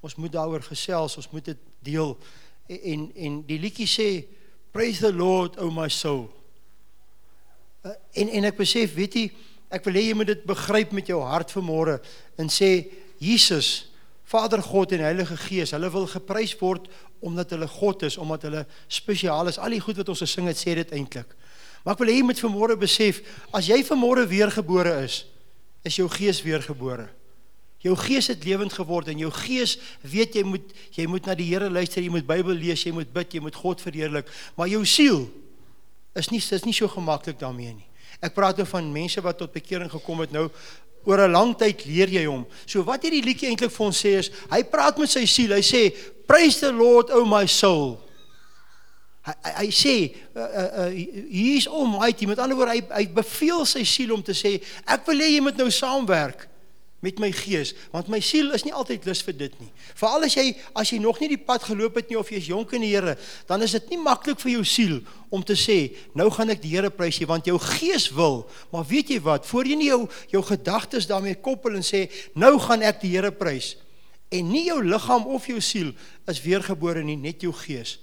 ons moet daaroor gesels, ons moet dit deel. En en, die liedjie sê praise the Lord o my soul. Uh, en en ek besef, weet jy, ek wil hê jy moet dit begryp met jou hart vanmôre en sê Jesus Vader God en Heilige Gees, hulle wil geprys word omdat hulle God is, omdat hulle spesiaal is. Al die goed wat ons gesing het, sê dit eintlik. Maar ek wil hê jy moet vanmôre besef, as jy vanmôre weergebore is, is jou gees weergebore. Jou gees het lewend geword en jou gees weet jy moet jy moet na die Here luister, jy moet Bybel lees, jy moet bid, jy moet God verheerlik, maar jou siel is nie is nie so gemaklik daarmee nie. Ek praat nou van mense wat tot bekering gekom het nou oor 'n lang tyd leer jy hom. So wat hierdie liedjie eintlik vir ons sê is, hy praat met sy siel. Hy sê, "Praise the Lord, O my soul." Hy hy, hy sê uh, uh, uh, he's almighty met ander woorde hy hy beveel sy siel om te sê ek wil hê jy moet nou saamwerk met my gees want my siel is nie altyd lus vir dit nie veral as jy as jy nog nie die pad geloop het nie of jy is jonk in die Here dan is dit nie maklik vir jou siel om te sê nou gaan ek die Here prys jy want jou gees wil maar weet jy wat voor jy nie jou jou gedagtes daarmee koppel en sê nou gaan ek die Here prys en nie jou liggaam of jou siel is weergebore nie net jou gees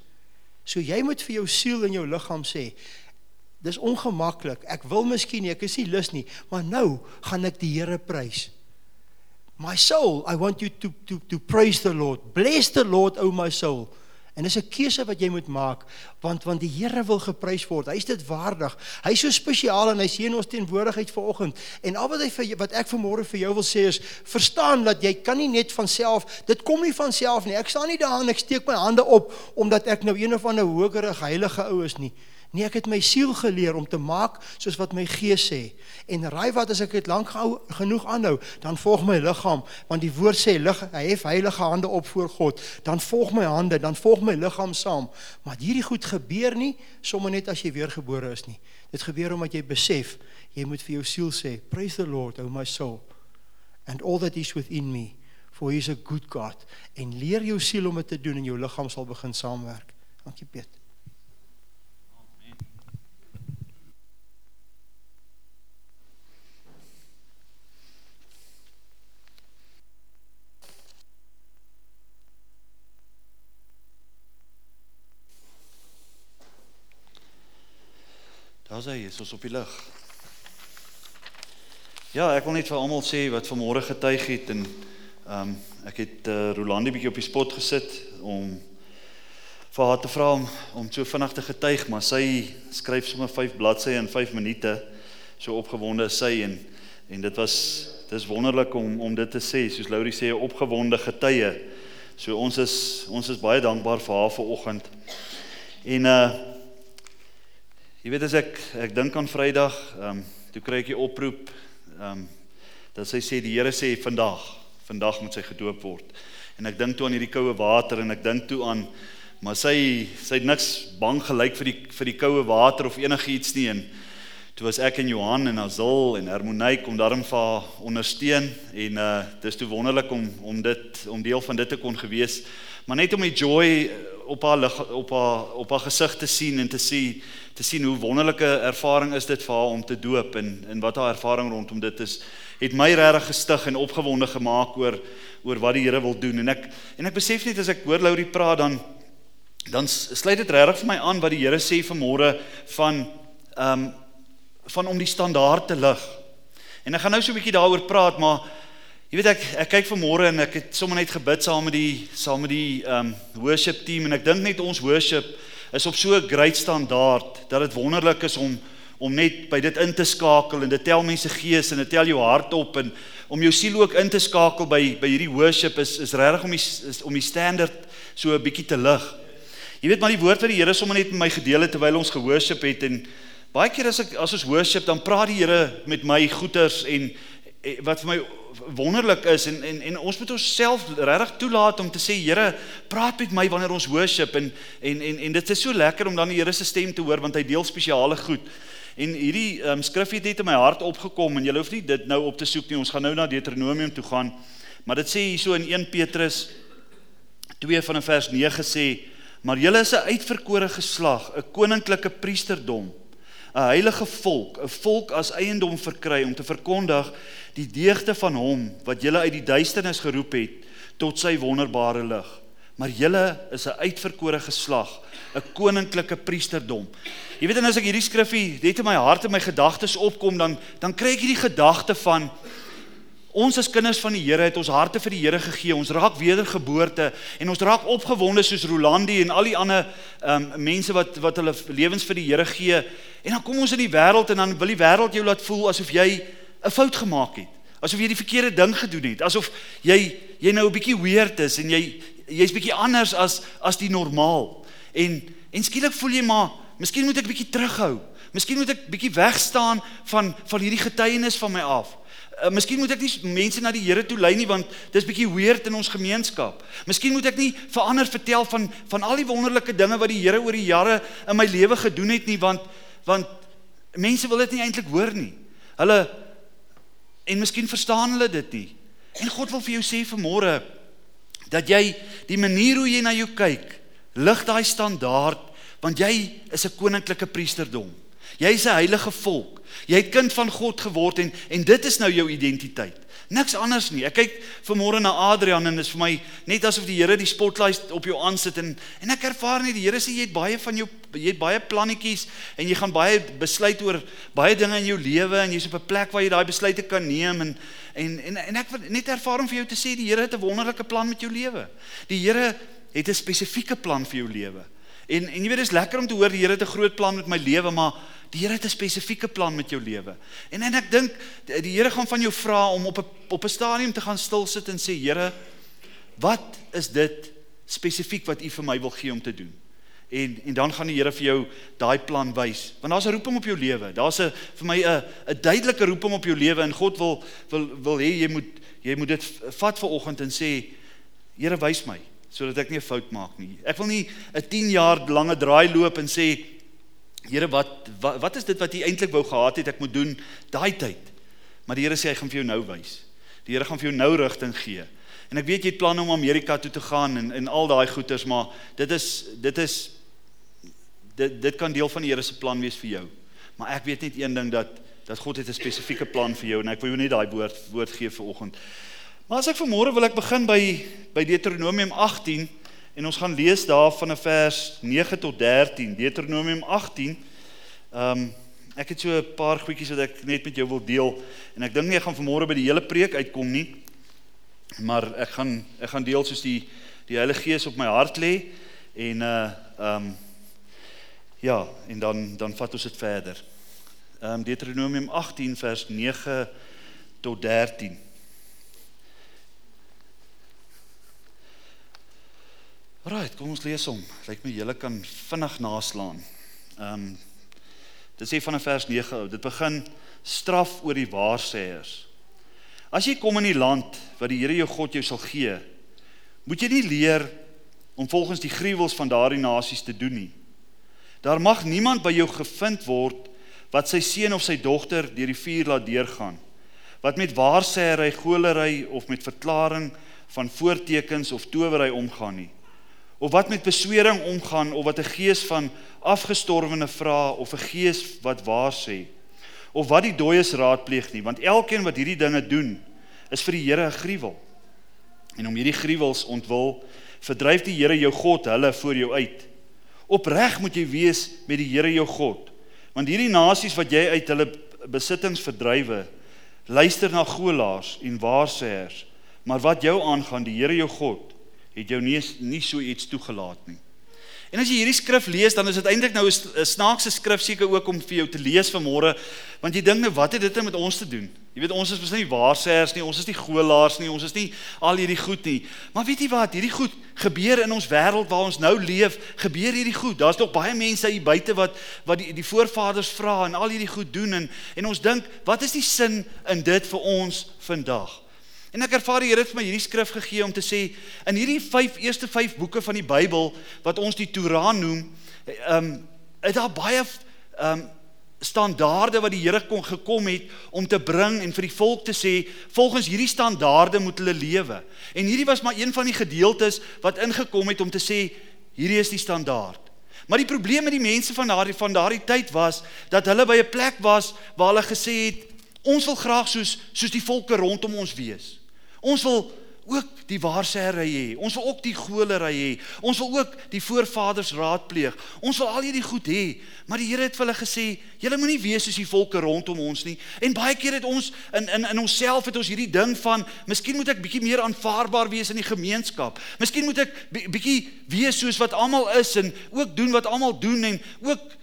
So jy moet vir jou siel en jou liggaam sê, dis ongemaklik. Ek wil miskien nie, ek is nie lus nie, maar nou gaan ek die Here prys. My soul, I want you to to to praise the Lord. Bless the Lord, O my soul. En dis 'n keuse wat jy moet maak want want die Here wil geprys word. Hy's dit waardig. Hy's so spesiaal en hy sien ons teenwoordigheid vanoggend. En al wat hy vir wat ek vanmôre vir jou wil sê is verstaan dat jy kan nie net van self, dit kom nie van self nie. Ek staan nie daar en ek steek my hande op omdat ek nou een of ander hogere heilige ou is nie. Nee, ek het my siel geleer om te maak soos wat my gees sê. En raai wat as ek dit lank gehou, genoeg aanhou, dan volg my liggaam, want die woord sê lig, hef heilige hande op voor God. Dan volg my hande, dan volg my liggaam saam. Maar hierdie goed gebeur nie sommer net as jy weergebore is nie. Dit gebeur omdat jy besef jy moet vir jou siel sê, praise the Lord, o my soul, and all that is within me, for he is a good God. En leer jou siel om dit te doen en jou liggaam sal begin saamwerk. Dankie Piet. Daar's hy, is ons op die lig. Ja, ek wil net vir almal sê wat vanmôre getuig het en ehm um, ek het uh, Rolandi bietjie op die spot gesit om vir haar te vra om om so vinnig te getuig, maar sy skryf sommer 5 bladsye in 5 minute. So opgewonde is sy en en dit was dis wonderlik om om dit te sê, soos Laurie sê, opgewonde getuie. So ons is ons is baie dankbaar vir haar vanoggend. En uh Jy weet as ek ek dink aan Vrydag, ehm um, toe kry ek die oproep ehm um, dat sy sê die Here sê vandag, vandag moet sy gedoop word. En ek dink toe aan hierdie koue water en ek dink toe aan maar sy sy het niks bang gelyk vir die vir die koue water of enigiets nie en toe was ek en Johan en Azul en Harmonie kom daarin vir haar ondersteun en uh dis toe wonderlik om om dit om deel van dit te kon gewees maar net om die joy op haar op haar op haar gesig te sien en te sien te sien hoe wonderlike ervaring is dit vir haar om te doop en en wat haar ervaring rondom dit is het my regtig gestig en opgewonde gemaak oor oor wat die Here wil doen en ek en ek besef net as ek hoor Laurie praat dan dan sluit dit regtig vir my aan wat die Here sê vanmôre van ehm um, van om die standaard te lig. En ek gaan nou so 'n bietjie daaroor praat maar jy weet ek ek kyk vanmôre en ek het sommer net gebid saam met die saam met die um, worship team en ek dink net ons worship is op so 'n great standaard dat dit wonderlik is om om net by dit in te skakel en dit tel mense gees en dit tel jou hart op en om jou siel ook in te skakel by by hierdie worship is is regtig om die is, om die standaard so 'n bietjie te lig. Jy weet maar die woord wat die Here sommer net met my gedeel het terwyl ons geworship het en baie keer as ek as ons worship dan praat die Here met my goeters en wat vir my wonderlik is en en en ons moet onsself regtig toelaat om te sê Here, praat met my wanneer ons worship en en en en dit is so lekker om dan die Here se stem te hoor want hy deel spesiale goed. En hierdie um, skrif het net in my hart opgekom en jy hoef nie dit nou op te soek nie. Ons gaan nou na Deuteronomium toe gaan. Maar dit sê hierso in 1 Petrus 2 van vers 9 sê, maar julle is 'n uitverkore geslag, 'n koninklike priesterdom 'n heilige volk, 'n volk as eiendom verkry om te verkondig die deugde van hom wat julle uit die duisternis geroep het tot sy wonderbare lig. Maar julle is 'n uitverkore geslag, 'n koninklike priesterdom. Jy weet en as ek hierdie skrifgie net in my hart en my gedagtes opkom dan dan kry ek hierdie gedagte van ons as kinders van die Here het ons harte vir die Here gegee. Ons raak wedergeboorte en ons raak opgewonde soos Rolandi en al die ander um, mense wat wat hulle lewens vir die Here gee. En dan kom ons in die wêreld en dan wil die wêreld jou laat voel asof jy 'n fout gemaak het. Asof jy die verkeerde ding gedoen het. Asof jy jy nou 'n bietjie weird is en jy jy's bietjie anders as as die normaal. En en skielik voel jy maar, miskien moet ek bietjie terughou. Miskien moet ek bietjie wegstaan van van hierdie getuienis van my af. Uh, miskien moet ek nie mense na die Here toe lei nie want dis bietjie weird in ons gemeenskap. Miskien moet ek nie verander vertel van van al die wonderlike dinge wat die Here oor die jare in my lewe gedoen het nie want want mense wil dit nie eintlik hoor nie. Hulle en miskien verstaan hulle dit nie. En God wil vir jou sê vanmôre dat jy die manier hoe jy na jou kyk, lig daai standaard want jy is 'n koninklike priesterdom. Jy's 'n heilige volk. Jy het kind van God geword en en dit is nou jou identiteit. Niks anders nie. Ek kyk vanmôre na Adrian en dit is vir my net asof die Here die spotlight op jou aansit en en ek ervaar net die Here sê jy het baie van jou jy het baie plannetjies en jy gaan baie besluit oor baie dinge in jou lewe en jy's op 'n plek waar jy daai besluite kan neem en en en, en ek wil net ervaar om vir jou te sê die Here het 'n wonderlike plan met jou lewe. Die Here het 'n spesifieke plan vir jou lewe. En en jy weet dis lekker om te hoor die Here het 'n groot plan met my lewe, maar Die Here het 'n spesifieke plan met jou lewe. En en ek dink die Here gaan van jou vra om op 'n op 'n stadium te gaan stil sit en sê Here, wat is dit spesifiek wat U vir my wil gee om te doen? En en dan gaan die Here vir jou daai plan wys. Want daar's 'n roeping op jou lewe. Daar's 'n vir my 'n 'n duidelike roeping op jou lewe en God wil wil wil hê jy moet jy moet dit vat vir oggend en sê Here wys my sodat ek nie 'n fout maak nie. Ek wil nie 'n 10 jaar lange draai loop en sê Here wat, wat wat is dit wat U eintlik wou gehad het ek moet doen daai tyd? Maar die Here sê hy gaan vir jou nou wys. Die Here gaan vir jou nou rigting gee. En ek weet jy het planne om Amerika toe te gaan en en al daai goeters, maar dit is dit is dit dit kan deel van die Here se plan wees vir jou. Maar ek weet net een ding dat dat God het 'n spesifieke plan vir jou en ek wil jou net daai woord woord gee vir oggend. Maar as ek vanmôre wil ek begin by by Deuteronomium 18 En ons gaan lees daar van vers 9 tot 13, Deuteronomium 18. Ehm um, ek het so 'n paar goedjies wat ek net met jou wil deel en ek dink nie ek gaan vanmôre by die hele preek uitkom nie. Maar ek gaan ek gaan deel soos die die Heilige Gees op my hart lê en uh ehm um, ja, en dan dan vat ons dit verder. Ehm um, Deuteronomium 18 vers 9 tot 13. Right, kom ons lees hom. Lyk my julle kan vinnig naslaan. Ehm um, dit sê van vers 9, dit begin straf oor die waarsêers. As jy kom in die land wat die Here jou God jou sal gee, moet jy nie leer om volgens die gruwels van daardie nasies te doen nie. Daar mag niemand by jou gevind word wat sy seun of sy dogter deur die vuur laat deurgaan, wat met waarsêery, golery of met verklaring van voortekens of towery omgaan nie of wat met beswering omgaan of wat 'n gees van afgestorwene vra of 'n gees wat waar sê of wat die dooies raadpleeg nie want elkeen wat hierdie dinge doen is vir die Here 'n gruwel. En om hierdie gruwels ontwil verdryf die Here jou God hulle voor jou uit. Opreg moet jy wees met die Here jou God want hierdie nasies wat jy uit hulle besittings verdrywe luister na golaars en waarsêers maar wat jou aangaan die Here jou God het jou nie nie so iets toegelaat nie. En as jy hierdie skrif lees, dan is dit eintlik nou 'n snaakse skrif seker ook om vir jou te lees vanmôre, want jy dink nou wat het dit nou met ons te doen? Jy weet ons is mos nie waarsêers nie, ons is nie golaars nie, ons is nie al hierdie goed nie. Maar weet jy wat? Hierdie goed gebeur in ons wêreld waar ons nou leef, gebeur hierdie goed. Daar's nog baie mense hier buite wat wat die die voorvaders vra en al hierdie goed doen en en ons dink, wat is die sin in dit vir ons vandag? En ek ervaar die Here het vir my hierdie skrif gegee om te sê in hierdie 5 eerste 5 boeke van die Bybel wat ons die Torah noem, ehm um, is daar baie ehm um, standaarde wat die Here kon gekom het om te bring en vir die volk te sê volgens hierdie standaarde moet hulle lewe. En hierdie was maar een van die gedeeltes wat ingekom het om te sê hierdie is die standaard. Maar die probleem met die mense van daardie van daardie tyd was dat hulle by 'n plek was waar hulle gesê het ons wil graag soos soos die volke rondom ons wees. Ons wil ook die waarsêry hê. Ons wil ook die golery hê. Ons wil ook die voorvaders raadpleeg. Ons wil al hierdie goed hê. Maar die Here het vir hulle gesê, julle moenie wees soos die volke rondom ons nie. En baie keer het ons in in in onsself het ons hierdie ding van, miskien moet ek bietjie meer aanvaarbaar wees in die gemeenskap. Miskien moet ek bietjie wees soos wat almal is en ook doen wat almal doen en ook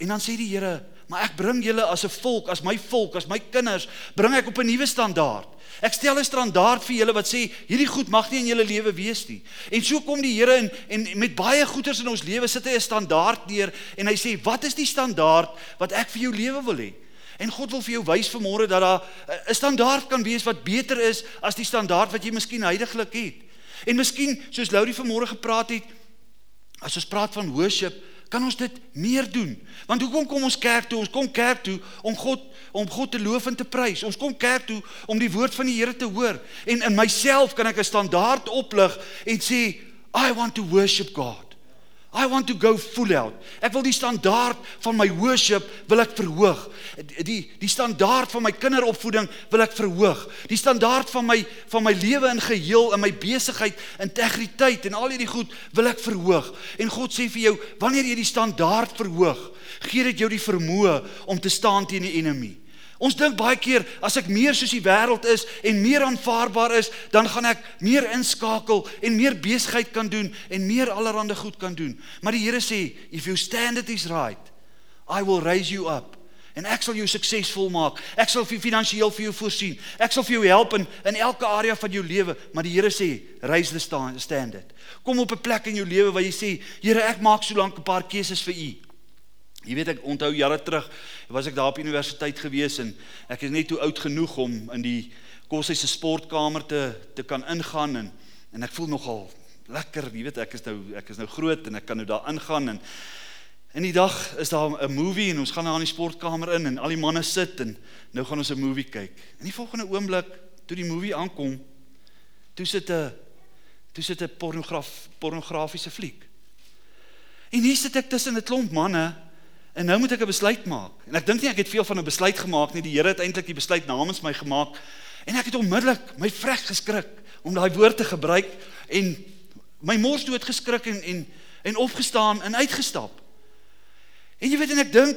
en dan sê die Here, maar ek bring julle as 'n volk, as my volk, as my kinders, bring ek op 'n nuwe standaard. Ek stel 'n standaard vir julle wat sê hierdie goed mag nie in julle lewe wees nie. En so kom die Here in en met baie goeders in ons lewe sit hy 'n standaard neer en hy sê wat is die standaard wat ek vir jou lewe wil hê? En God wil vir jou wys vanmôre dat daar 'n standaard kan wees wat beter is as die standaard wat jy miskien heidaglik het. En miskien soos Laurie vanmôre gepraat het as ons praat van worship kan ons dit meer doen. Want hoekom kom ons kerk toe? Ons kom kerk toe om God om God te loof en te prys. Ons kom kerk toe om die woord van die Here te hoor. En in myself kan ek 'n standaard oplig en sê I want to worship God. I want to go full out. Ek wil die standaard van my worship wil ek verhoog. Die die standaard van my kinderopvoeding wil ek verhoog. Die standaard van my van my lewe in geheel en my besigheid, integriteit en al hierdie goed wil ek verhoog. En God sê vir jou, wanneer jy die standaard verhoog, gee dit jou die vermoë om te staan teen die enemy. Ons dink baie keer as ek meer soos die wêreld is en meer aanvaarbaar is, dan gaan ek meer inskakel en meer besigheid kan doen en meer allerlei goed kan doen. Maar die Here sê, if you stand it is right, I will raise you up. En ek sal jou suksesvol maak. Ek sal vir finansiëel vir jou voorsien. Ek sal vir jou help in in elke area van jou lewe, maar die Here sê, raise the stand. Kom op 'n plek in jou lewe waar jy sê, Here, ek maak so lank 'n paar keuses vir U. Jy weet ek onthou jare terug was ek daar op universiteit gewees en ek is net toe oud genoeg om in die koshuis se sportkamer te te kan ingaan en en ek voel nogal lekker, jy weet ek is nou ek is nou groot en ek kan nou daar ingaan en in die dag is daar 'n movie en ons gaan na die sportkamer in en al die manne sit en nou gaan ons 'n movie kyk. In die volgende oomblik toe die movie aankom, toe sit 'n toe sit 'n pornograf pornografiese fliek. En hier sit ek tussen 'n klomp manne En nou moet ek 'n besluit maak. En ek dink nie ek het veel van 'n besluit gemaak nie. Die Here het eintlik die besluit namens my gemaak. En ek het onmiddellik my vrek geskrik om daai woord te gebruik en my mors dood geskrik en en en opgestaan en uitgestap. En jy weet en ek dink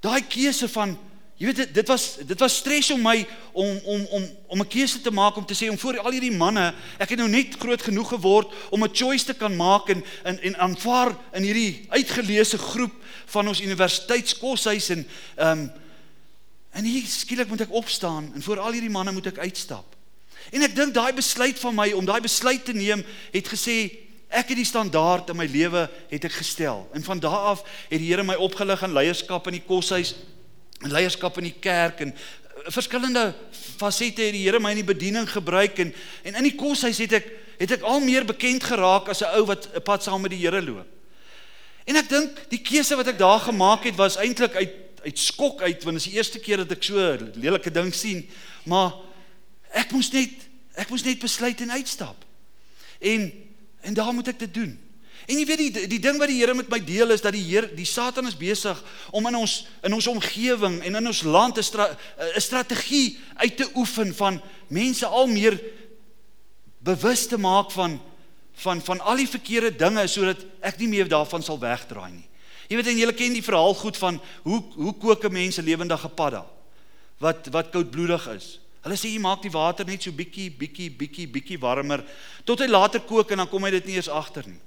daai keuse van Jy weet dit dit was dit was stres om my om om om om 'n keuse te maak om te sê om voor al hierdie manne, ek het nou net groot genoeg geword om 'n choice te kan maak en en en aanvaar in hierdie uitgeleese groep van ons universiteitskoshuis en ehm um, en hier skielik moet ek opstaan en voor al hierdie manne moet ek uitstap. En ek dink daai besluit van my om daai besluit te neem het gesê ek het die standaard in my lewe het ek gestel. En van daardie af het die Here my opgelig in leierskap in die koshuis leierskap in die kerk en eh, verskillende fasette het die Here my in die bediening gebruik en en in die koshuis het ek het ek al meer bekend geraak as 'n ou wat 'n pad saam met die Here loop. En ek dink die keuse wat ek daar gemaak het was eintlik uit uit skok uit want dit is die eerste keer dat ek so lelike ding sien, maar ek moes net ek moes net besluit en uitstap. En en daar moet ek dit doen. En jy weet die die ding wat die Here met my deel is dat die Here die Satan is besig om in ons in ons omgewing en in ons land 'n stra, strategie uit te oefen van mense al meer bewus te maak van van van al die verkeerde dinge sodat ek nie meer daarvan sal wegdraai nie. Jy weet en julle ken die verhaal goed van hoe hoe kook mense lewendige padda wat wat koudbloedig is. Hulle sê jy maak die water net so bietjie bietjie bietjie bietjie warmer tot hy later kook en dan kom hy dit nie eens agter nie.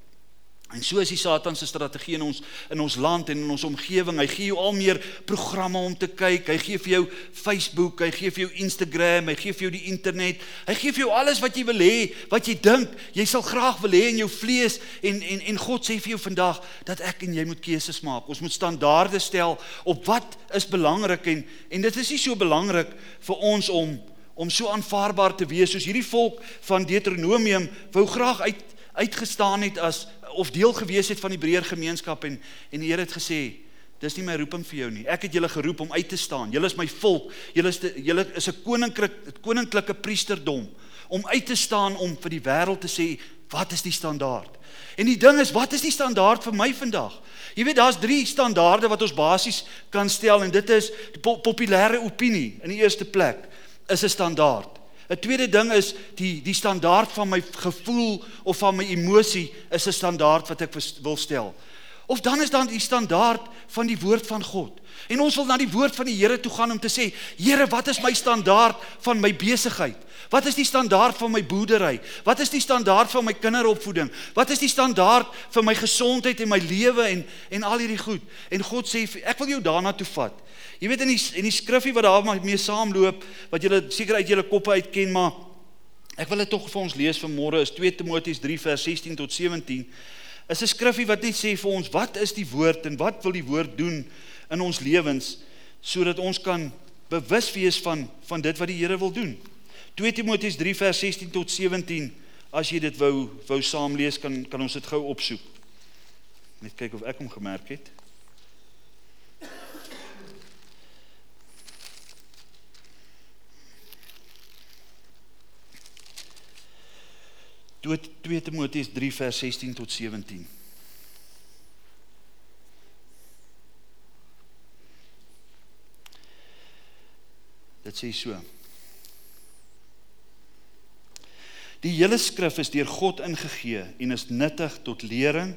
En so is die Satan se strategie in ons in ons land en in ons omgewing. Hy gee jou al meer programme om te kyk. Hy gee vir jou Facebook, hy gee vir jou Instagram, hy gee vir jou die internet. Hy gee vir jou alles wat jy wil hê, wat jy dink jy sal graag wil hê in jou vlees en en en God sê vir jou vandag dat ek en jy moet keuses maak. Ons moet standaarde stel op wat is belangrik en en dit is nie so belangrik vir ons om om so aanvaarbaar te wees soos hierdie volk van Deuteronomium wou graag uit uitgestaan het as of deel gewees het van die breër gemeenskap en en die Here het gesê dis nie my roeping vir jou nie. Ek het julle geroep om uit te staan. Julle is my volk. Julle is julle is 'n koninklik koninklike priesterdom om uit te staan om vir die wêreld te sê wat is die standaard. En die ding is wat is die standaard vir my vandag? Jy weet daar's drie standaarde wat ons basies kan stel en dit is die po populêre opinie in die eerste plek is 'n standaard. 'n Tweede ding is die die standaard van my gevoel of van my emosie is 'n standaard wat ek wil stel. Of dan is dan die standaard van die woord van God. En ons wil na die woord van die Here toe gaan om te sê, Here, wat is my standaard van my besigheid? Wat is die standaard van my boerdery? Wat is die standaard van my kinderopvoeding? Wat is die standaard vir my gesondheid en my lewe en en al hierdie goed? En God sê ek wil jou daarna toe vat. Jy weet in die in die skriffie wat daar mee saamloop wat julle seker uit julle koppe uit ken, maar ek wil dit tog vir ons lees vanmôre is 2 Timoteus 3 vers 16 tot 17. Is 'n skriffie wat net sê vir ons wat is die woord en wat wil die woord doen in ons lewens sodat ons kan bewus wees van van dit wat die Here wil doen. 2 Timoteus 3 vers 16 tot 17 as jy dit wou wou saam lees kan kan ons dit gou opsoek. Net kyk of ek hom gemerk het. 2 Timoteus 3 vers 16 tot 17. Dit sê so. Die hele skrif is deur God ingegee en is nuttig tot lering,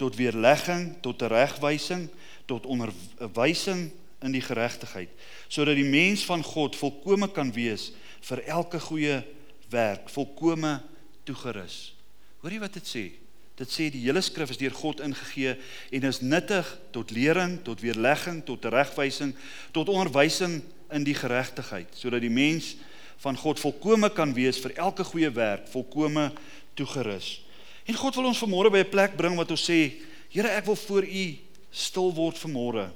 tot weerlegging, tot regwysing, tot onderwysing in die geregtigheid, sodat die mens van God volkome kan wees vir elke goeie werk, volkome toegerus. Hoor jy wat dit sê? Dit sê die hele skrif is deur God ingegee en is nuttig tot lering, tot weerlegging, tot regwysing, tot onderwysing in die geregtigheid, sodat die mens van God volkome kan wees vir elke goeie werk, volkome toegerus. En God wil ons vanmôre by 'n plek bring wat ons sê, Here, ek wil voor U stil word vanmôre.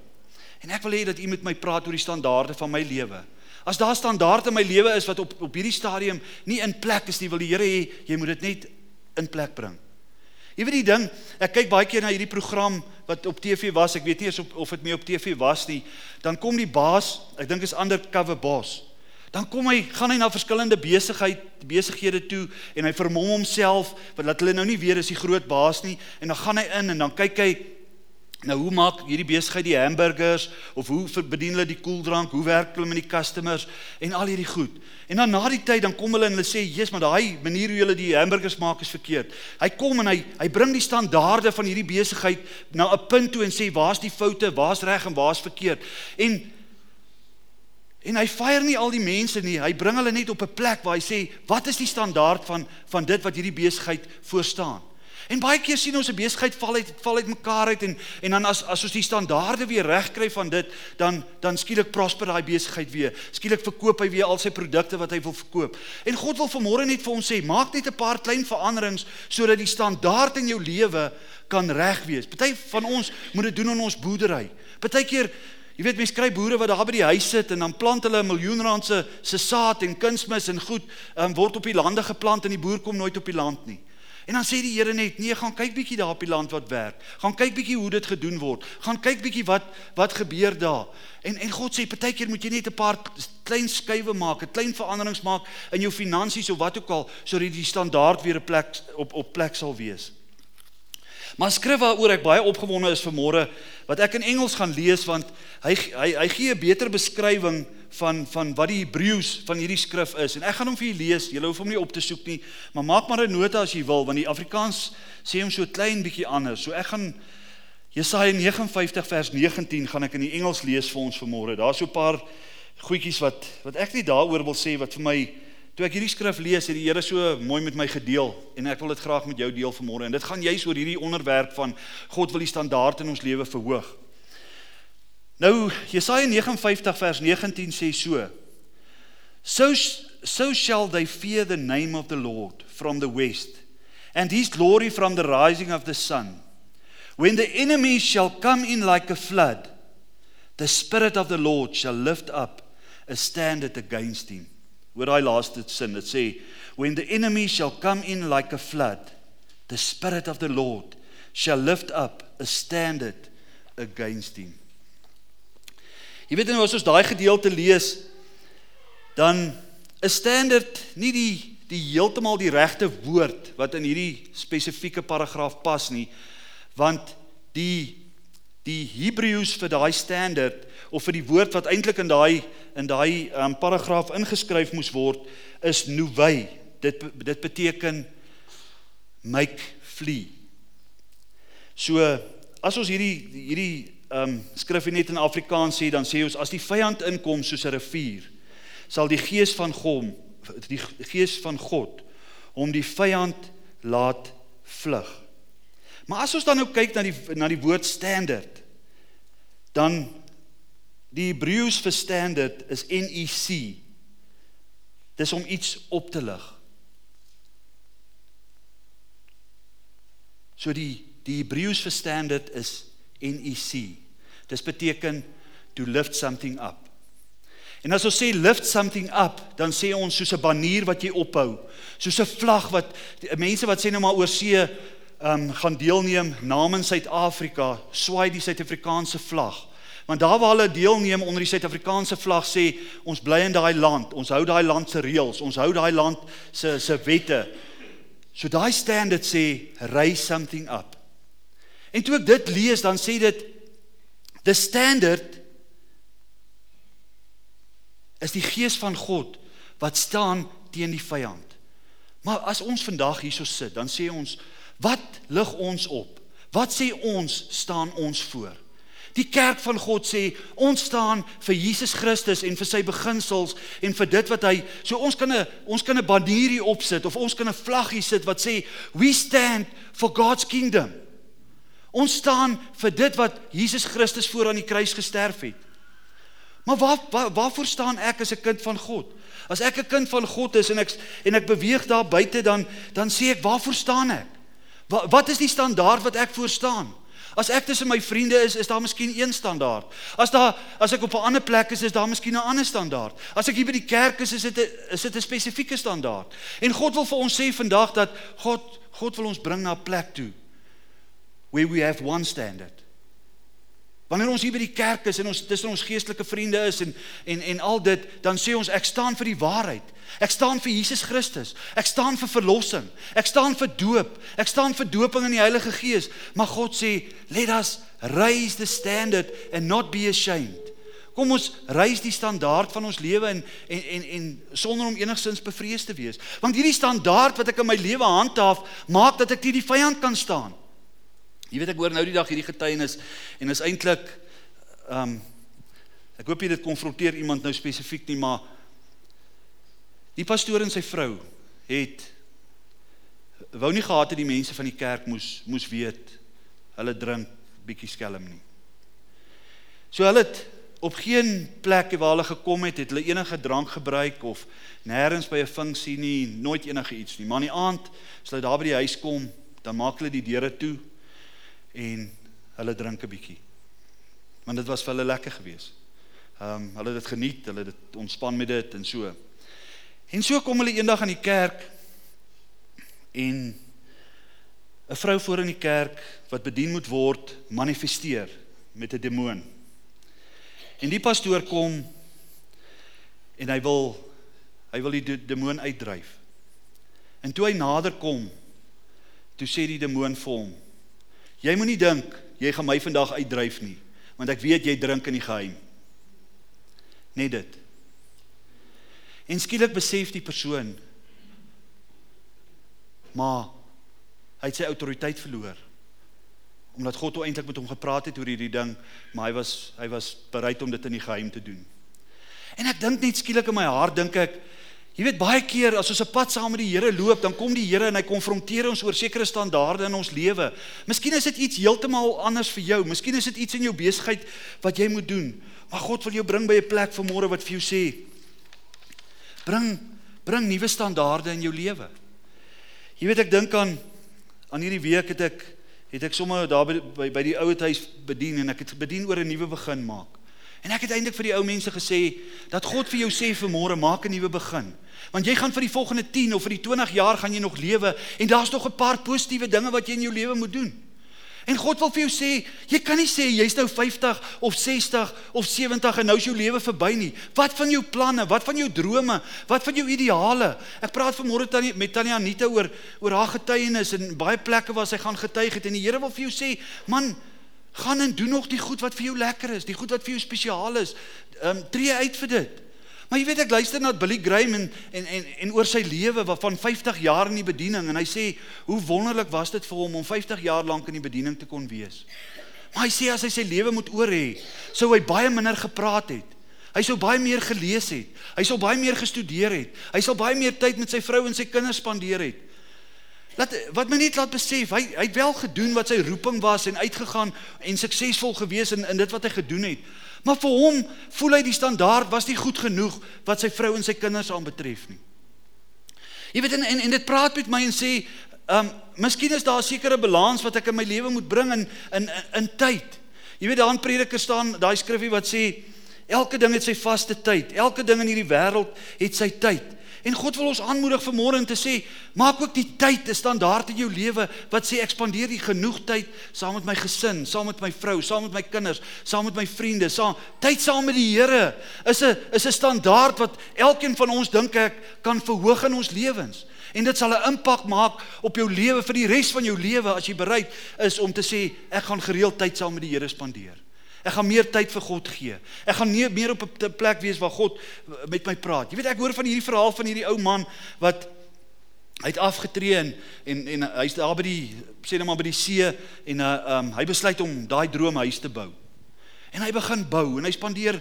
En ek wil hê dat U met my praat oor die standaarde van my lewe. As daar standaarde in my lewe is wat op op hierdie stadium nie in plek is nie, wil die Here hê jy moet dit net in plek bring. Jy weet die ding, ek kyk baie keer na hierdie program wat op TV was, ek weet nie of of dit mee op TV was nie, dan kom die baas, ek dink is undercover boss. Dan kom hy, gaan hy na verskillende besigheid, besighede toe en hy vermom homself, want laat hulle nou nie weet is die groot baas nie en dan gaan hy in en dan kyk hy Nou hoe maak hierdie besigheid die hamburgers of hoe bedien hulle die koeldrank? Hoe werk hulle met die customers en al hierdie goed? En dan na die tyd dan kom hulle en hulle sê, "Jesus, maar daai manier hoe julle die hamburgers maak is verkeerd." Hy kom en hy hy bring die standaarde van hierdie besigheid na 'n punt toe en sê, "Waar's die foute? Waar's reg en waar's verkeerd?" En en hy fire nie al die mense nie. Hy bring hulle net op 'n plek waar hy sê, "Wat is die standaard van van dit wat hierdie besigheid voor staan?" En baie keer sien ons 'n besigheid val uit val uit mekaar uit en en dan as as ons die standaarde weer regkry van dit, dan dan skielik prosper daai besigheid weer. Skielik verkoop hy weer al sy produkte wat hy wil verkoop. En God wil vanmôre net vir ons sê, maak net 'n paar klein veranderings sodat die standaard in jou lewe kan reg wees. Party van ons moet dit doen in ons boerdery. Partykeer Jy weet mense kry boere wat daar by die huis sit en dan plant hulle 'n miljoen rand se se saad en kunsmis en goed um, word op die lande geplant en die boer kom nooit op die land nie. En dan sê die Here net, nee, gaan kyk bietjie daar op die land wat werk. Gaan kyk bietjie hoe dit gedoen word. Gaan kyk bietjie wat wat gebeur daar. En en God sê partykeer moet jy net 'n paar klein skuwe maak, 'n klein veranderings maak in jou finansies of wat ook al sodat die standaard weer 'n plek op op plek sal wees. Maar skrif waaroor ek baie opgewonde is vir môre wat ek in Engels gaan lees want hy hy hy gee 'n beter beskrywing van van wat die Hebreëus van hierdie skrif is en ek gaan hom vir julle lees. Julle hoef hom nie op te soek nie, maar maak maar 'n nota as jy wil want die Afrikaans sê hom so klein bietjie anders. So ek gaan Jesaja 59 vers 19 gaan ek in die Engels lees vir ons vanmôre. Daar's so 'n paar goedjies wat wat ek nie daaroor wil sê wat vir my toe ek hierdie skrif lees het die Here so mooi met my gedeel en ek wil dit graag met jou deel vanmôre. En dit gaan juis oor hierdie onderwerp van God wil die standaard in ons lewe verhoog. Nou Jesaja 59 vers 19 sê so: So so shall they fear the name of the Lord from the west and his glory from the rising of the sun. When the enemies shall come in like a flood, the spirit of the Lord shall lift up a standard against him. Hoor daai laaste sin, dit sê when the enemy shall come in like a flood, the spirit of the Lord shall lift up a standard against him. Jy weet nou as ons daai gedeelte lees dan is standard nie die die heeltemal die regte woord wat in hierdie spesifieke paragraaf pas nie want die die Hebreëus vir daai standaard of vir die woord wat eintlik in daai in daai um, paragraaf ingeskryf moes word is nuwei. Dit dit beteken make flee. So as ons hierdie hierdie um, skrif net in Afrikaans sê dan sê ons as die vyand inkom soos 'n rivier sal die gees van God die gees van God om die vyand laat vlug. Maar as ons dan nou kyk na die na die woord standard dan die Hebreëus vir standard is NEC. Dis om iets op te lig. So die die Hebreëus vir standard is NEC. Dis beteken to lift something up. En as ons sê lift something up, dan sê ons soos 'n banier wat jy ophou, soos 'n vlag wat mense wat sê nou maar oor see um, gaan deelneem namens Suid-Afrika, swaai die Suid-Afrikaanse vlag. Want daar waar hulle deelneem onder die Suid-Afrikaanse vlag sê ons bly in daai land, ons hou daai land se reëls, ons hou daai land se se wette. So daai standard sê raise something up. En toe ek dit lees, dan sê dit the standard is die gees van God wat staan teen die vyand. Maar as ons vandag hierso sit, dan sê ons Wat lig ons op? Wat sê ons staan ons voor? Die kerk van God sê ons staan vir Jesus Christus en vir sy beginsels en vir dit wat hy so ons kan 'n ons kan 'n bandierie opsit of ons kan 'n vlaggie sit wat sê we stand for God's kingdom. Ons staan vir dit wat Jesus Christus voor aan die kruis gesterf het. Maar waar, waar waarvoor staan ek as 'n kind van God? As ek 'n kind van God is en ek en ek beweeg daar buite dan dan sê ek waarvoor staan ek? Wat wat is die standaard wat ek voor staan? As ek tussen my vriende is, is daar miskien een standaard. As daar as ek op 'n ander plek is, is daar miskien 'n ander standaard. As ek hier by die kerk is, is dit 'n is dit 'n spesifieke standaard. En God wil vir ons sê vandag dat God God wil ons bring na 'n plek toe where we have one standard. Wanneer ons hier by die kerk is en ons tussen ons geestelike vriende is en en en al dit, dan sê ons ek staan vir die waarheid. Ek staan vir Jesus Christus. Ek staan vir verlossing. Ek staan vir doop. Ek staan vir doping in die Heilige Gees. Maar God sê, "Let us raise the standard and not be ashamed." Kom ons raise die standaard van ons lewe en en en en sonder om enigsins bevrees te wees. Want hierdie standaard wat ek in my lewe handhaaf, maak dat ek teen die vyand kan staan. Jy weet ek hoor nou die dag hierdie getuienis en is eintlik ehm um, ek hoop jy dit konfronteer iemand nou spesifiek nie maar die pastoor en sy vrou het wou nie gehad het die mense van die kerk moes moes weet hulle drink bietjie skelm nie. So hulle het op geen plek waar hulle gekom het, het hulle enige drank gebruik of nêrens by 'n funksie nie, nooit enige iets nie. Maar in die aand, as hulle daar by die huis kom, dan maak hulle die deure toe en hulle drink 'n bietjie. Want dit was vir hulle lekker geweest. Ehm um, hulle het dit geniet, hulle het dit ontspan met dit en so. En so kom hulle eendag aan die kerk en 'n vrou voor in die kerk wat bedien moet word manifesteer met 'n demoon. En die pastoor kom en hy wil hy wil die demoon uitdryf. En toe hy nader kom, toe sê die demoon vir hom: Jy moenie dink jy gaan my vandag uitdryf nie, want ek weet jy drink in die geheim. Net dit. En skielik besef die persoon maar hy het sy autoriteit verloor. Omdat God toe eintlik met hom gepraat het oor hierdie ding, maar hy was hy was bereid om dit in die geheim te doen. En ek dink net skielik in my hart dink ek Jy weet baie keer as ons 'n pad saam met die Here loop, dan kom die Here en hy konfronteer ons oor sekere standaarde in ons lewe. Miskien is dit iets heeltemal anders vir jou. Miskien is dit iets in jou besigheid wat jy moet doen. Maar God wil jou bring by 'n plek vanmôre wat vir jou sê: Bring bring nuwe standaarde in jou lewe. Jy weet ek dink aan aan hierdie week het ek het ek sommer daar by by, by die ouete huis bedien en ek het bedien oor 'n nuwe begin maak. En ek het eintlik vir die ou mense gesê dat God vir jou sê vir môre maak 'n nuwe begin. Want jy gaan vir die volgende 10 of vir die 20 jaar gaan jy nog lewe en daar's nog 'n paar positiewe dinge wat jy in jou lewe moet doen. En God wil vir jou sê, jy kan nie sê jy's nou 50 of 60 of 70 en nou is jou lewe verby nie. Wat van jou planne? Wat van jou drome? Wat van jou ideale? Ek praat vanmôre tannie met Tannie Anita oor oor haar getuienis en baie plekke waar sy gaan getuig het en die Here wil vir jou sê, man, Gaan en doen nog die goed wat vir jou lekker is, die goed wat vir jou spesiaal is. Ehm um, tree uit vir dit. Maar jy weet ek luister na Billy Graham en en en, en oor sy lewe van 50 jaar in die bediening en hy sê hoe wonderlik was dit vir hom om 50 jaar lank in die bediening te kon wees. Maar hy sê as hy sy lewe moet oor hê, sou hy baie minder gepraat het. Hy sou baie meer gelees het. Hy sou baie meer gestudeer het. Hy sou baie meer tyd met sy vrou en sy kinders spandeer het. Laat wat my net laat besef, hy hy het wel gedoen wat sy roeping was en uitgegaan en suksesvol gewees in in dit wat hy gedoen het. Maar vir hom voel hy die standaard was nie goed genoeg wat sy vrou en sy kinders aanbetref nie. Jy weet en en, en dit praat met my en sê, um, miskien is daar 'n sekere balans wat ek in my lewe moet bring in in in, in tyd. Jy weet daar in Prediker staan daai skrifgie wat sê elke ding het sy vaste tyd. Elke ding in hierdie wêreld het sy tyd. En God wil ons aanmoedig vanmôre om te sê, maak ook die tyd 'n standaard in jou lewe wat sê ek spandeer die genoeg tyd saam met my gesin, saam met my vrou, saam met my kinders, saam met my vriende, saam tyd saam met die Here is 'n is 'n standaard wat elkeen van ons dink ek kan verhoog in ons lewens. En dit sal 'n impak maak op jou lewe vir die res van jou lewe as jy bereid is om te sê ek gaan gereeld tyd saam met die Here spandeer. Ek gaan meer tyd vir God gee. Ek gaan nie meer op 'n plek wees waar God met my praat. Jy weet ek hoor van hierdie verhaal van hierdie ou man wat hy het afgetree en en, en hy's daar by die sê net maar by die see en uh, um, hy besluit om daai droomhuis te bou. En hy begin bou en hy spandeer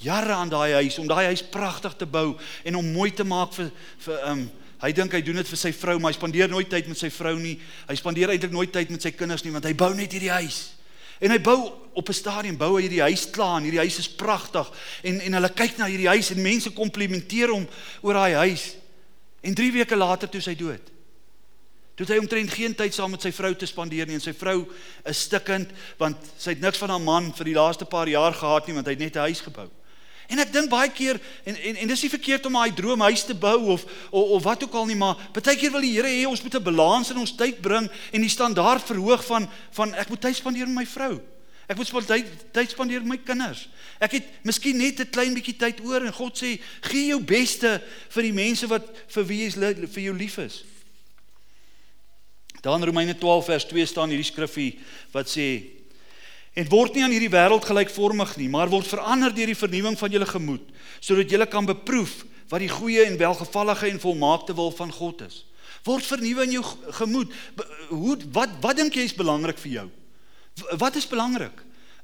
jare aan daai huis om daai huis pragtig te bou en om mooi te maak vir vir um hy dink hy doen dit vir sy vrou maar hy spandeer nooit tyd met sy vrou nie. Hy spandeer eintlik nooit tyd met sy kinders nie want hy bou net hierdie huis. En hy bou op 'n stadium bou hy hierdie huis klaar en hierdie huis is pragtig en en hulle kyk na hierdie huis en mense komplimenteer hom oor daai huis. En 3 weke later toe sy dood. Toe hy omtrent geen tyd saam met sy vrou te spandeer nie en sy vrou is stikkend want sy het niks van haar man vir die laaste paar jaar gehad nie want hy het net 'n huis gebou. En ek dink baie keer en en en dis nie verkeerd om 'n droomhuis te bou of, of of wat ook al nie, maar baie keer wil die Here hê ons moet 'n balans in ons tyd bring en die standaard verhoog van van ek moet tyd spandeer met my vrou. Ek moet tyd tyd spandeer met my kinders. Ek het miskien net 'n klein bietjie tyd oor en God sê gee jou beste vir die mense wat vir wie jy vir jou lief is. Dan Romeine 12 vers 2 staan hierdie skrifgie wat sê En word nie aan hierdie wêreld gelykvormig nie, maar word verander deur die vernuwing van julle gemoed, sodat julle kan beproef wat die goeie en welgevallige en volmaakte wil van God is. Word vernuwe in jou gemoed. Hoe wat wat dink jy is belangrik vir jou? Wat is belangrik?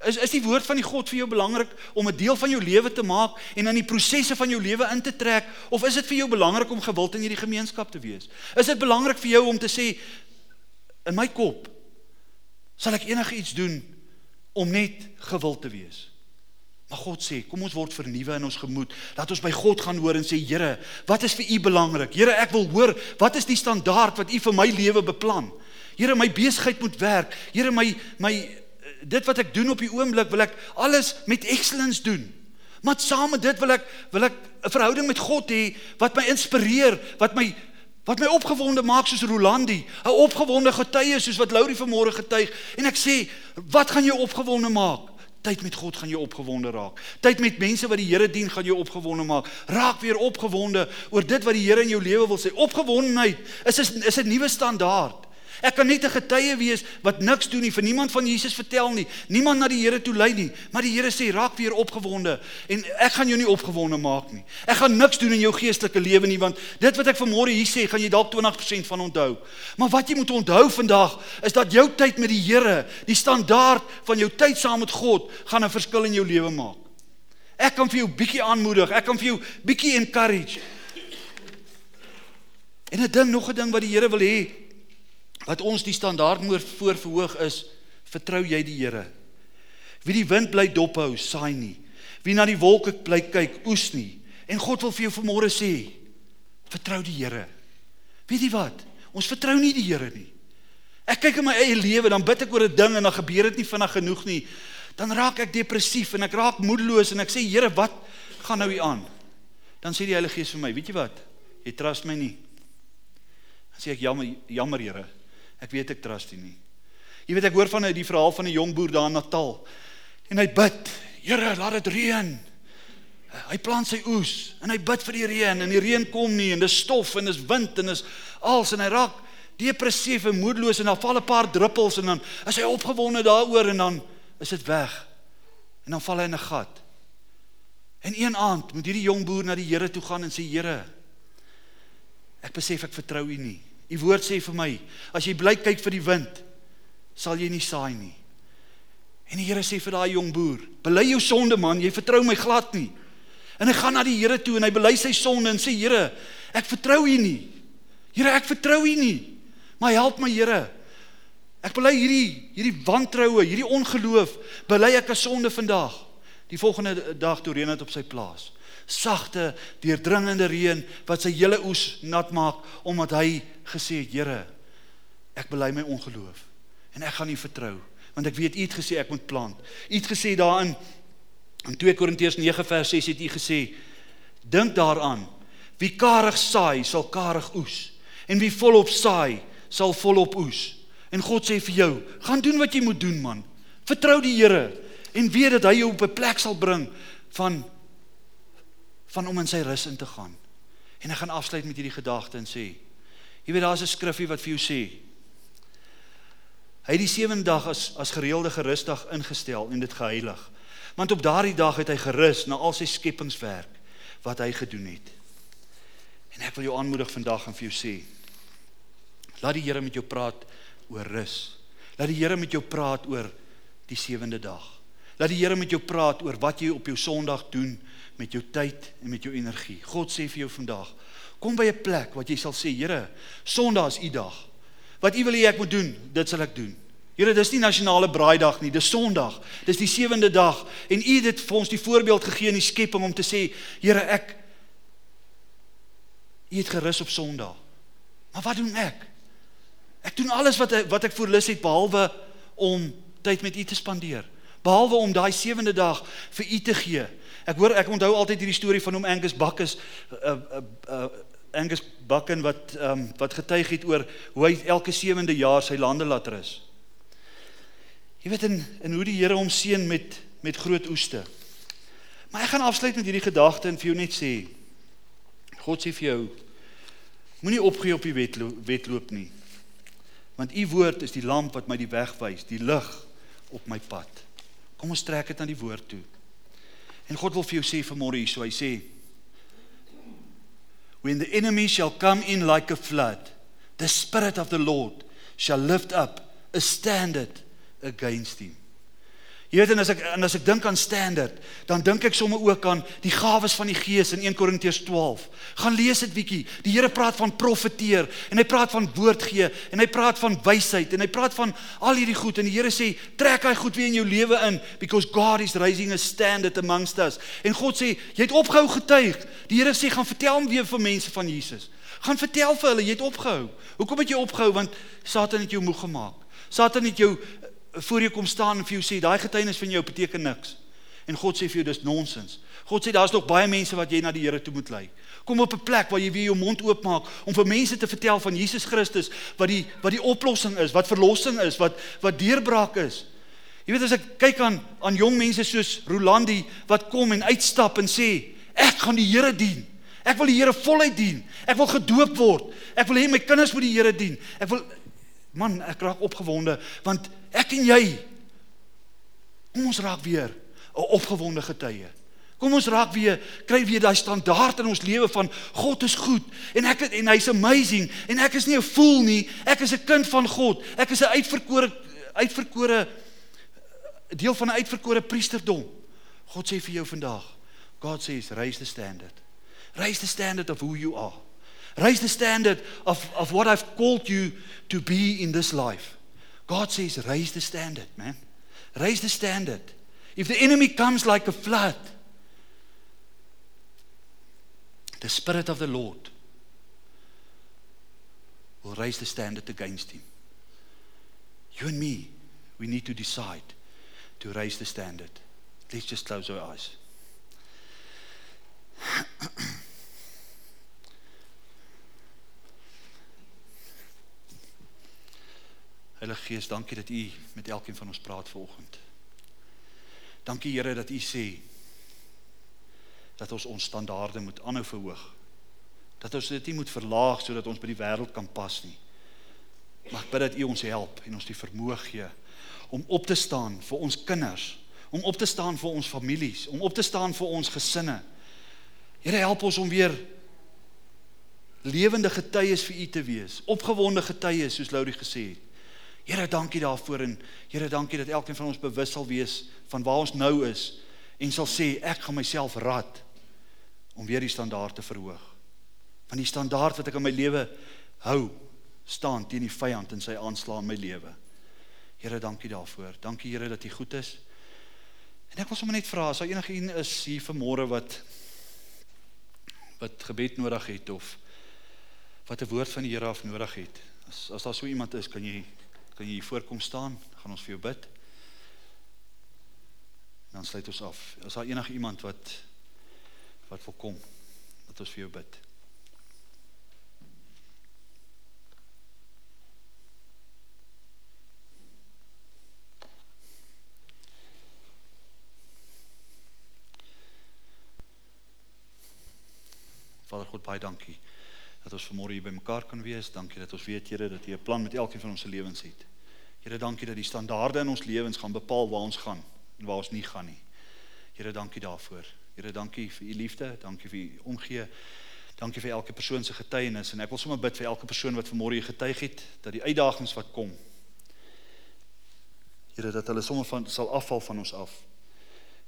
Is is die woord van die God vir jou belangrik om 'n deel van jou lewe te maak en in die prosesse van jou lewe in te trek of is dit vir jou belangrik om gewild in hierdie gemeenskap te wees? Is dit belangrik vir jou om te sê in my kop sal ek enigiets doen om net gewild te wees. Maar God sê, kom ons word vernuwe in ons gemoed. Laat ons by God gaan hoor en sê, Here, wat is vir U belangrik? Here, ek wil hoor, wat is die standaard wat U vir my lewe beplan? Here, my besigheid moet werk. Here, my my dit wat ek doen op die oomblik, wil ek alles met excellence doen. Maar saam met dit wil ek wil ek 'n verhouding met God hê wat my inspireer, wat my Wat my opgewonde maak soos Rolandi, 'n opgewonde getuie soos wat Laurie vanmôre getuig en ek sê, wat gaan jou opgewonde maak? Tyd met God gaan jou opgewonde raak. Tyd met mense wat die Here dien gaan jou opgewonde maak. Raak weer opgewonde oor dit wat die Here in jou lewe wil sê. Opgewondenheid is is, 'n nuwe standaard. Ek kan net 'n getuie wees wat niks doen nie, vir niemand van Jesus vertel nie, niemand na die Here toe lei nie, maar die Here sê raak weer opgewonde en ek gaan jou nie opgewonde maak nie. Ek gaan niks doen in jou geestelike lewe nie want dit wat ek vanmôre hier sê, gaan jy dalk 20% van onthou. Maar wat jy moet onthou vandag is dat jou tyd met die Here, die standaard van jou tyd saam met God, gaan 'n verskil in jou lewe maak. Ek kan vir jou bietjie aanmoedig, ek kan vir jou bietjie encourage. En 'n ding, nog 'n ding wat die Here wil hê, wat ons die standaard moet voor verhoog is, vertrou jy die Here. Wie die wind bly dophou, saai nie. Wie na die wolke bly kyk, oes nie. En God wil vir jou vanmôre sê, vertrou die Here. Weet jy wat? Ons vertrou nie die Here nie. Ek kyk in my eie lewe, dan bid ek oor 'n ding en dan gebeur dit nie vinnig genoeg nie. Dan raak ek depressief en ek raak moedeloos en ek sê Here, wat gaan nou hier aan? Dan sê die Heilige Gees vir my, weet jy wat? Jy trust my nie. Dan sê ek jammer, jammer Here. Ek weet ek trust U nie. Jy weet ek hoor van die verhaal van 'n jong boer daar in Natal. En hy bid, Here, laat dit reën. Hy plant sy oes en hy bid vir die reën en die reën kom nie en dis stof en dis wind en dis als en hy raak depressief en moedeloos en dan val 'n paar druppels en dan is hy opgewonde daaroor en dan is dit weg. En dan val hy in 'n gat. En een aand moet hierdie jong boer na die Here toe gaan en sê Here, ek besef ek vertrou U nie. U woord sê vir my, as jy bly kyk vir die wind, sal jy nie saai nie. En die Here sê vir daai jong boer, bely jou sonde man, jy vertrou my glad nie. En hy gaan na die Here toe en hy bely sy sonde en sê Here, ek vertrou U nie. Here, ek vertrou U nie. Maar help my Here. Ek bely hierdie hierdie wantroue, hierdie ongeloof, bely ek as sonde vandag. Die volgende dag toe reën dit op sy plaas. Sagte, deurdringende reën wat sy hele oes nat maak omdat hy gesê het, Here, ek bely my ongeloof en ek gaan U vertrou want ek weet U het gesê ek moet plant. U het gesê daarin in 2 Korintiërs 9 vers 6 het U gesê dink daaraan wie karig saai sal karig oes en wie volop saai sal volop oes. En God sê vir jou, gaan doen wat jy moet doen man. Vertrou die Here en weet dat hy jou op 'n plek sal bring van van om in sy rus in te gaan. En ek gaan afsluit met hierdie gedagte en sê, jy weet daar's 'n skrifgie wat vir jou sê hy het die sewende dag as as gereelde gerusdag ingestel en dit geheilig. Want op daardie dag het hy gerus na al sy skepingswerk wat hy gedoen het. En ek wil jou aanmoedig vandag en vir jou sê, laat die Here met jou praat oor rus. Laat die Here met jou praat oor die sewende dag. Laat die Here met jou praat oor wat jy op jou Sondag doen met jou tyd en met jou energie. God sê vir jou vandag, kom by 'n plek wat jy sal sê, Here, Sondag is u dag. Wat u wil hê ek moet doen, dit sal ek doen. Here, dis nie nasionale braaidag nie, dis Sondag. Dis die sewende dag en u het dit vir ons die voorbeeld gegee in die skepping om te sê, Here, ek u het gerus op Sondag. Maar wat doen ek? Ek doen alles wat wat ek voorlus het behalwe om tyd met u te spandeer. Behalwe om daai sewende dag vir u te gee. Ek hoor ek onthou altyd hierdie storie van hom Angus Bakkes uh, uh, uh, Angus Bakken wat um, wat getuig het oor hoe hy elke sewende jaar sy lande laat rus. Jy weet en en hoe die Here hom seën met met groot oeste. Maar ek gaan afsluit met hierdie gedagte en vir jou net sê God sê vir jou moenie opgee op die wedloop, wedloop nie. Want u woord is die lamp wat my die weg wys, die lig op my pad. Kom ons trek dit aan die woord toe. En God wil vir jou sê vanmôre hier, so hy sê When the enemy shall come in like a flood, the spirit of the Lord shall lift up a standard against him. Jy weet en as ek en as ek dink aan standaard, dan dink ek sommer ook aan die gawes van die Gees in 1 Korintiërs 12. Gaan lees dit bietjie. Die Here praat van profeteer en hy praat van woord gee en hy praat van wysheid en hy praat van al hierdie goed en die Here sê trek hy goed weer in jou lewe in because God is raising a standard amongst us. En God sê jy het opgehou getuig. Die Here sê gaan vertel weer vir mense van Jesus. Gaan vertel vir hulle jy het opgehou. Hoekom het jy opgehou? Want Satan het jou moeg gemaak. Satan het jou voor jou kom staan en vir jou sê daai getuienis van jou beteken niks. En God sê vir jou dis nonsens. God sê daar's nog baie mense wat jy na die Here toe moet lei. Kom op 'n plek waar jy weer jou mond oopmaak om vir mense te vertel van Jesus Christus wat die wat die oplossing is, wat verlossing is, wat wat deurbraak is. Jy weet as ek kyk aan aan jong mense soos Rolandi wat kom en uitstap en sê ek gaan die Here dien. Ek wil die Here voluit dien. Ek wil gedoop word. Ek wil hê my kinders moet die Here dien. Ek wil man, ek raak opgewonde want ek en jy kom ons raak weer 'n opgewonde getuie. Kom ons raak weer kry weer daai standaard in ons lewe van God is goed en ek en hy's amazing en ek is nie 'n fool nie, ek is 'n kind van God. Ek is 'n uitverkore uitverkore deel van 'n uitverkore priesterdom. God sê vir jou vandag, God says raise the standard. Raise the standard of who you are. Raise the standard of of what I've called you to be in this life. God says, raise the standard, man. Raise the standard. If the enemy comes like a flood, the Spirit of the Lord will raise the standard against him. You and me, we need to decide to raise the standard. Let's just close our eyes. Heilige Gees, dankie dat U met elkeen van ons praat vanoggend. Dankie Here dat U sê dat ons ons standaarde moet aanhou verhoog. Dat ons dit nie moet verlaag sodat ons by die wêreld kan pas nie. Ek bid dat U ons help en ons die vermoë gee om op te staan vir ons kinders, om op te staan vir ons families, om op te staan vir ons gesinne. Here help ons om weer lewende getuies vir U te wees, opgewonde getuies soos Laurie gesê het. Here, dankie daarvoor en Here, dankie dat elkeen van ons bewus sal wees van waar ons nou is en sal sê ek gaan myself rad om weer die standaard te verhoog. Van die standaard wat ek in my lewe hou, staan teen die vyand in sy aanslag in my lewe. Here, dankie daarvoor. Dankie Here dat U goed is. En ek wil sommer net vra as daar enige een is hier vanmôre wat wat gebed nodig het of wat 'n woord van die Here af nodig het. As as daar so iemand is, kan jy kan jy hier voorkom staan, gaan ons vir jou bid. En dan sluit ons af. As daar enige iemand wat wat wil kom, dat ons vir jou bid. Vader God, baie dankie dat ons vanmôre hier bymekaar kan wees. Dankie dat ons weet Here dat U 'n plan met elkeen van ons se lewens het. Here, dankie dat die standaarde in ons lewens gaan bepaal waar ons gaan en waar ons nie gaan nie. Here, dankie daarvoor. Here, dankie vir U liefde, dankie vir U omgee. Dankie vir elke persoon se getuienis en ek wil sommer bid vir elke persoon wat vanmôre hier getuig het dat die uitdagings wat kom Here dat hulle sommer van sal afval van ons af.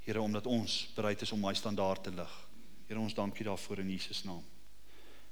Here omdat ons bereid is om my standaard te lig. Here ons dankie daarvoor in Jesus naam.